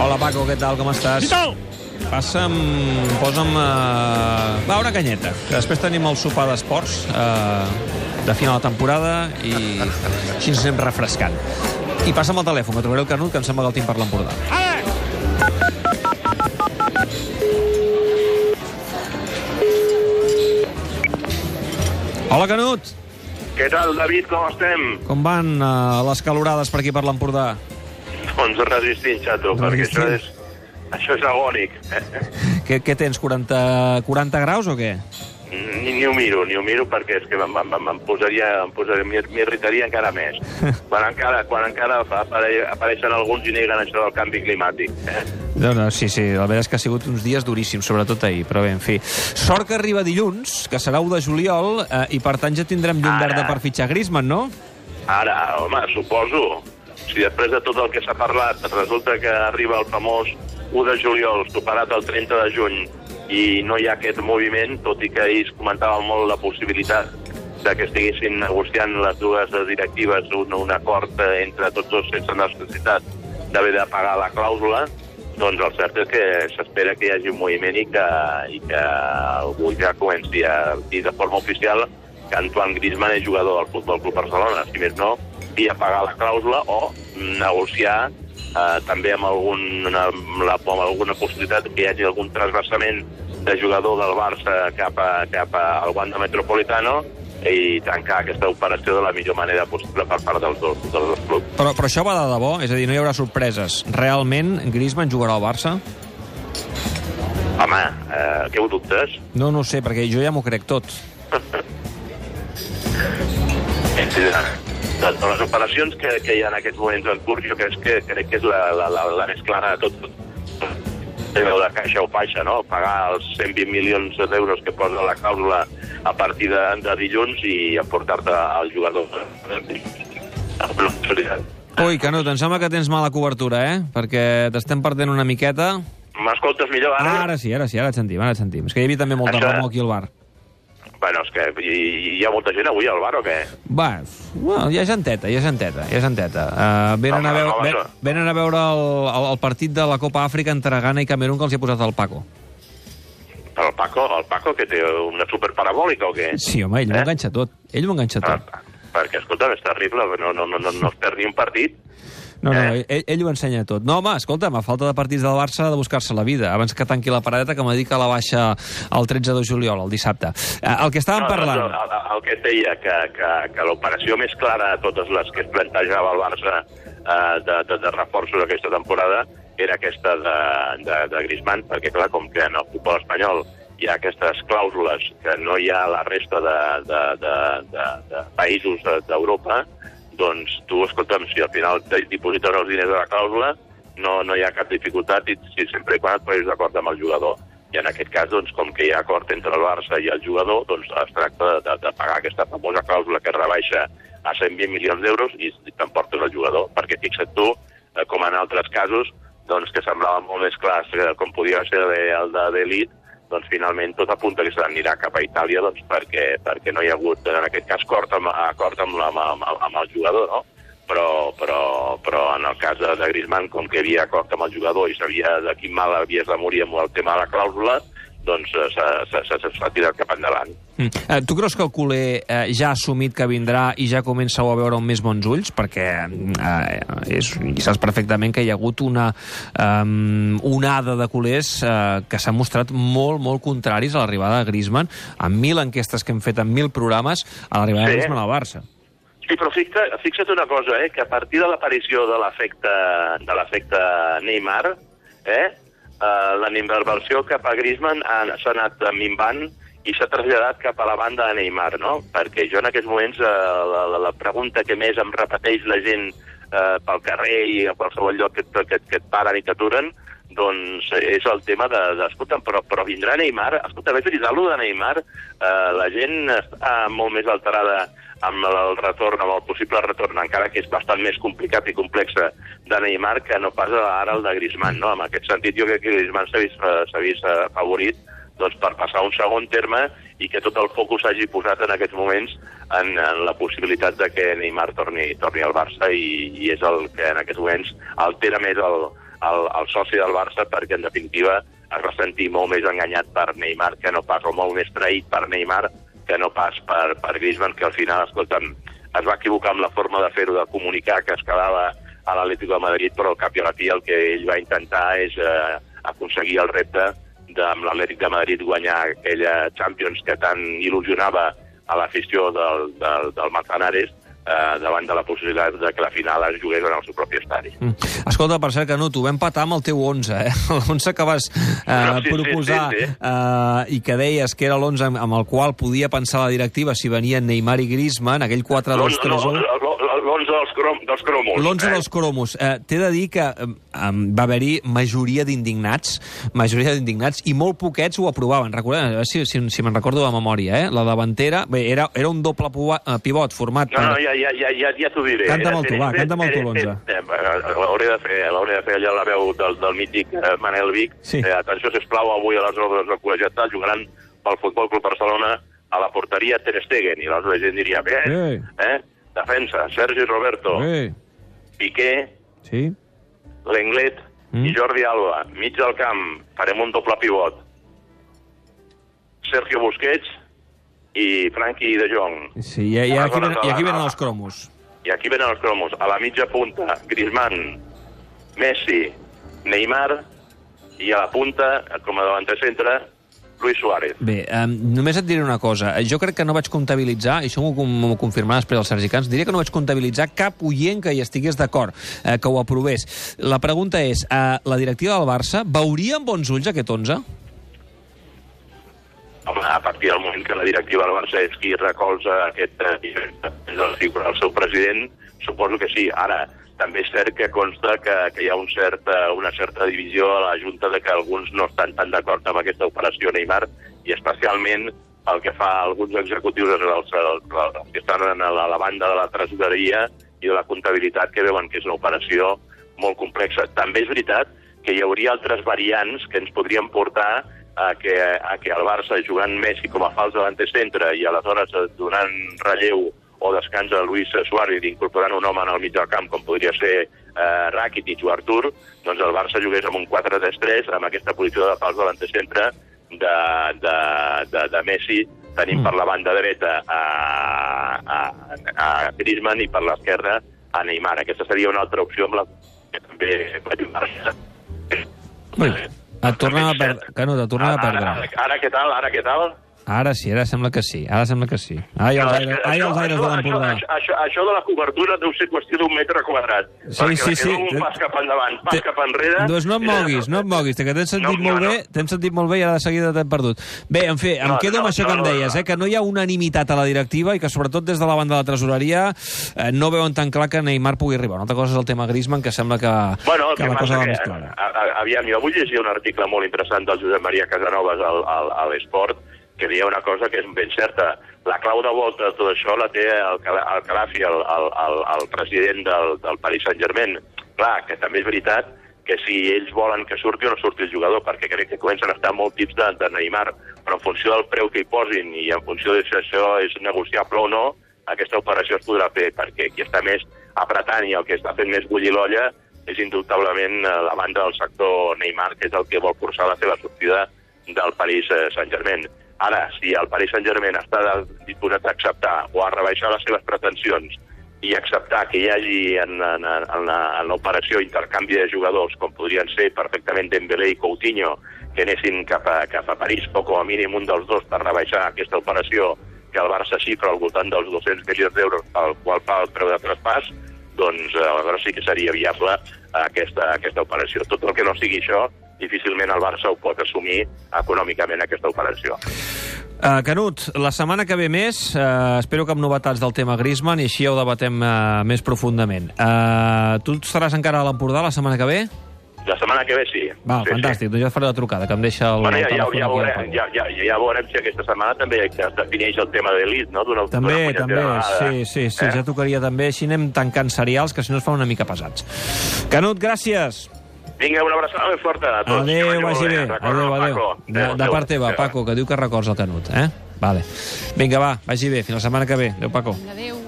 Hola, Paco, què tal? Com estàs? Què tal? Passa'm... Posa'm... Uh... Va, una canyeta. Que després tenim el sopar d'esports uh, de final de temporada i així ens anem refrescant. I passa'm el telèfon, que trobaré el Canut, que em sembla que el tinc per l'Empordà. Ara! Hola, Canut! Què tal, David, com estem? Com van uh, les calorades per aquí per l'Empordà? Doncs resistint, xato, perquè això és, això és agònic. Què, què tens, 40, 40 graus o què? Ni, ni ho miro, ni ho miro perquè és que em, em, em, posaria, em posaria, m'ir- m'irritaria encara més. Quan encara, quan encara apare, apareixen alguns i neguen això del canvi climàtic. Eh? No, no, sí, sí, la veritat és que ha sigut uns dies duríssims, sobretot ahir, però bé, en fi. Sort que arriba dilluns, que serà 1 de juliol, eh, i per tant ja tindrem llum Ara. verda per fitxar Griezmann, no? Ara, home, suposo, si després de tot el que s'ha parlat resulta que arriba el famós 1 de juliol, superat el 30 de juny, i no hi ha aquest moviment, tot i que ahir es comentava molt la possibilitat de que estiguessin negociant les dues directives un, un acord eh, entre tots dos sense necessitat d'haver de pagar la clàusula, doncs el cert és que s'espera que hi hagi un moviment i que, i que algú ja comenci a dir de forma oficial que Antoine Griezmann és jugador del Futbol Club Barcelona, si més no, via pagar la clàusula o negociar eh, també amb, algun, amb, la, amb alguna possibilitat que hi hagi algun transversament de jugador del Barça cap, a, cap a, al Wanda Metropolitano i tancar aquesta operació de la millor manera possible per part dels dos, dels dos clubs. Però, però això va de debò? És a dir, no hi haurà sorpreses. Realment Griezmann jugarà al Barça? Home, eh, què ho dubtes? No, no sé, perquè jo ja m'ho crec tot. Sí, de, de les operacions que, que hi ha en aquests moments en curs, jo crec que, crec que és la, la, la, la més clara de tot. De veure caixa o faixa, no? Pagar els 120 milions d'euros que posa la clàusula a partir de, de dilluns i aportar-te al jugador. Ui, Canut, em sembla que tens mala cobertura, eh? Perquè t'estem perdent una miqueta. M'escoltes millor ara? Ara sí, ara sí, ara et sentim, ara et sentim. És que hi havia també molta Això- remor aquí al bar. Bueno, és que hi, hi ha molta gent avui al bar o què? Va, bueno, hi ha genteta, hi ha genteta, hi ha genteta. Uh, venen, Home, a veure, home, ven, això. venen a veure el, el, el partit de la Copa Àfrica entre Ghana i Camerún que els hi ha posat el Paco. El Paco, el Paco que té una superparabòlica o què? Sí, home, ell Eh? m'ho enganxa tot. Ell m'ho enganxa tot. Ah, perquè, escolta, és terrible, no, no, no, no, no es perd ni un partit. No, no, Eh? ell, ell ho ensenya tot. No, home, escolta'm, a falta de partits del Barça ha de buscar-se la vida, abans que tanqui la paradeta que m'ha dit que la baixa el 13 de juliol, el dissabte. Eh, el que estàvem parlant... No, el, el que et deia, que, que, que l'operació més clara de totes les que es plantejava el Barça eh, de, de, de reforços aquesta temporada era aquesta de, de, de Griezmann, perquè clar, com que en el futbol espanyol hi ha aquestes clàusules que no hi ha a la resta de, de, de, de, de països de- d'Europa, doncs tu, escolta'm, si al final te diposites els diners de la clàusula, no, no hi ha cap dificultat i si sempre i quan et posis d'acord amb el jugador. I en aquest cas, doncs, com que hi ha acord entre el Barça i el jugador, doncs es tracta de, de, pagar aquesta famosa clàusula que rebaixa a 120 milions d'euros i t'emportes el jugador. Perquè fixa't tu, eh, com en altres casos, doncs, que semblava molt més clar eh, com podia ser el de d'elit, doncs finalment tot apunta que s'anirà cap a Itàlia doncs, perquè, perquè no hi ha hagut, en aquest cas, acord amb, acord amb, amb, amb, amb el jugador, no? Però, però, però en el cas de, de Griezmann, com que hi havia acord amb el jugador i sabia de quin mal havies de morir amb el tema de la clàusula, doncs eh, s'ha- tirat cap endavant. Mm. Eh, tu creus que el culer eh, ja ha assumit que vindrà i ja comença a veure amb més bons ulls? Perquè eh, és, i saps perfectament que hi ha hagut una um, onada de culers eh, que s'han mostrat molt, molt contraris a l'arribada de Griezmann, amb mil enquestes que hem fet, amb mil programes, a l'arribada Sí. de Griezmann al Barça. Sí, però fixa, fixa't una cosa, eh, que a partir de l'aparició de l'efecte de l'efecte Neymar, eh, eh, la inversió cap a Griezmann ha- s'ha anat minvant i s'ha traslladat cap a la banda de Neymar, no? Perquè jo en aquests moments eh, la, la, pregunta que més em repeteix la gent eh, pel carrer i a qualsevol lloc que, que, que et paren i t'aturen, doncs és el tema de, de escolta, però, però vindrà Neymar? Escolta, veritat, allò de Neymar, eh, la gent està molt més alterada amb el retorn, amb el possible retorn, encara que és bastant més complicat i complexa de Neymar que no pas ara el de Griezmann, no? En aquest sentit, jo crec que Griezmann s'ha vist, eh, vist eh, favorit doncs, per passar un segon terme i que tot el focus s'hagi posat en aquests moments en, en la possibilitat de que Neymar torni, torni al Barça i, i és el que en aquests moments altera més el, el, el soci del Barça perquè en definitiva es va sentir molt més enganyat per Neymar que no pas, o molt més traït per Neymar que no pas per, per Griezmann, que al final, escolta'm, es va equivocar amb la forma de fer-ho, de comunicar que es quedava a l'Atlético de Madrid, però al cap i a la fi el que ell va intentar és eh, aconseguir el repte de, amb l'Atlètic de Madrid guanyar aquella Champions que tant il·lusionava a l'afició del, del, del Manzanares eh, davant de la possibilitat de que la final es jugués en el seu propi estadi. Mm. Escolta, per cert, Canut, ho vam patar amb el teu 11, eh? L'11 que vas eh, no, sí, proposar sí, sí, sí. Eh, i que deies que era l'11 amb, amb el qual podia pensar la directiva si venien Neymar i Griezmann, aquell 4-2-3-1... No, no, l'11 dels, crom, dels cromos. L'11 eh? dels cromos. Eh, T'he de dir que eh, va haver-hi majoria d'indignats, majoria d'indignats, i molt poquets ho aprovaven. Recordem, a veure si, si, si me'n recordo de memòria, eh? La davantera, bé, era, era un doble eh, pivot format... No, no, ja, ja, ja, ja, ja t'ho diré. Canta'm el tu, va, canta'm el tu l'11. L'hauré de fer, l'hauré de fer allà la veu del, del mític eh, Manel Vic. Sí. Eh, atenció, sisplau, avui a les obres del col·legiat jugaran pel Futbol Club Barcelona a la porteria Ter Stegen, i l'altre gent diria, bé, eh? eh? Defensa, Sergi Roberto, Bé. Piqué, Sí? Lenglet Mm. i Jordi Alba. Mig del camp, farem un doble pivot. Sergio Busquets i Frankie de Jong. Sí, i, i, aquí, ven, i aquí venen els cromos. I aquí venen els cromos. A la mitja punta, Griezmann, Messi, Neymar, i a la punta, com a davanter centre, Luis Suárez. Bé, um, només et diré una cosa. Jo crec que no vaig comptabilitzar, i això m'ho confirmarà després el Sergi Camps, diria que no vaig comptabilitzar cap oient que hi estigués d'acord, eh, que ho aprovés. La pregunta és, eh, la directiva del Barça veuria amb bons ulls aquest 11? Home, a partir del moment que la directiva del Barça és qui recolza aquest eh, del seu president, suposo que sí. Ara, també és cert que consta que, que hi ha un cert, eh, una certa divisió a la Junta de que alguns no estan tan d'acord amb aquesta operació Neymar i especialment el que fa alguns executius els, els, els que estan a la, la banda de la tresoreria i de la comptabilitat que veuen que és una operació molt complexa. També és veritat que hi hauria altres variants que ens podrien portar a que, a que el Barça, jugant Messi com a fals davanter centre i aleshores donant relleu o descans a Luis Suárez incorporant un home en el mig del camp com podria ser eh, Rakitic o Artur, doncs el Barça jugués amb un 4-3-3 amb aquesta posició de fals davanter centre de, de, de, de Messi tenim Mm. per la banda dreta a, a, a Griezmann i per l'esquerra a Neymar. Aquesta seria una altra opció amb la que també ajudar-se. Ui, et tornem a perdre. Canut, et tornem a Ara, perdre. ara, ara què tal? Ara què tal? Ara sí, ara sembla que sí. Ara sembla que sí. Ai, els aires, ai, els aires de l'Empordà. Això, això, això de la cobertura deu ser qüestió d'un metre quadrat. Sí, perquè sí, que sí. no un pas cap endavant, pas Té- cap enrere... Doncs no et moguis, no et moguis, que t'hem sentit No, no, molt no. bé, t'hem sentit molt bé i ara de seguida t'hem perdut. Bé, en fi, em No, quedo no, amb això que no, em no, deies, no. eh, que no hi ha unanimitat a la directiva i que sobretot des de la banda de la tresoreria eh, no veuen tan clar que Neymar pugui arribar. Una altra cosa és el tema Griezmann, que sembla que, Bueno, que que la cosa va que, més clara. a, a, aviam, jo avui llegia un article molt interessant del Josep Maria Casanovas al, al, a l'Esport que deia una cosa que és ben certa. La clau de volta de tot això la té el, el Calafi, el, el, el, el president del, del Paris Saint-Germain. Clar, que també és veritat que si ells volen que surti o no surti el jugador, perquè crec que comencen a estar molt tips de, de Neymar, però en funció del preu que hi posin i en funció de si això és negociable o no, aquesta operació es podrà fer, perquè qui està més apretant i el que està fent més bullir l'olla és indubtablement eh, la banda del sector Neymar, que és el que vol forçar la seva sortida del Paris eh, Saint-Germain. Ara, si el Paris Saint-Germain està disposat a acceptar o a rebaixar les seves pretensions i acceptar que hi hagi en, en, en, en l'operació intercanvi de jugadors, com podrien ser perfectament Dembélé i Coutinho, que anessin cap a, cap a París, o com a mínim un dels dos per rebaixar aquesta operació que el Barça xifra al voltant dels 200 milions d'euros, al qual fa el preu de traspàs, doncs eh, aleshores sí que seria viable aquesta, aquesta operació. Tot el que no sigui això, difícilment el Barça ho pot assumir econòmicament, aquesta operació. Uh, Canut, la setmana que ve més, uh, espero que amb novetats del tema Griezmann i així ja ho debatem uh, més profundament. Uh, tu estaràs encara a l'Empordà la setmana que ve? La setmana que ve sí. Va, sí, fantàstic, doncs ja et faré la trucada, que em deixa el, Bueno, ja, ja, ja, veurem, ja, ja, ja veurem si aquesta setmana també es defineix el tema de l'ELIT, no? També, també, sí, sí, sí, Eh? ja tocaria també, així anem tancant serials, que si no es fan una mica pesats. Canut, gràcies. Vinga, una abraçada ben forta a tots. Adéu, Que vagi bé. Adéu, adéu. Paco. De, de part teva, Adéu. Paco, que diu que records el Canut, eh? Vale. Vinga, va, vagi bé. Fins la setmana que ve. Adéu, Paco. Adéu.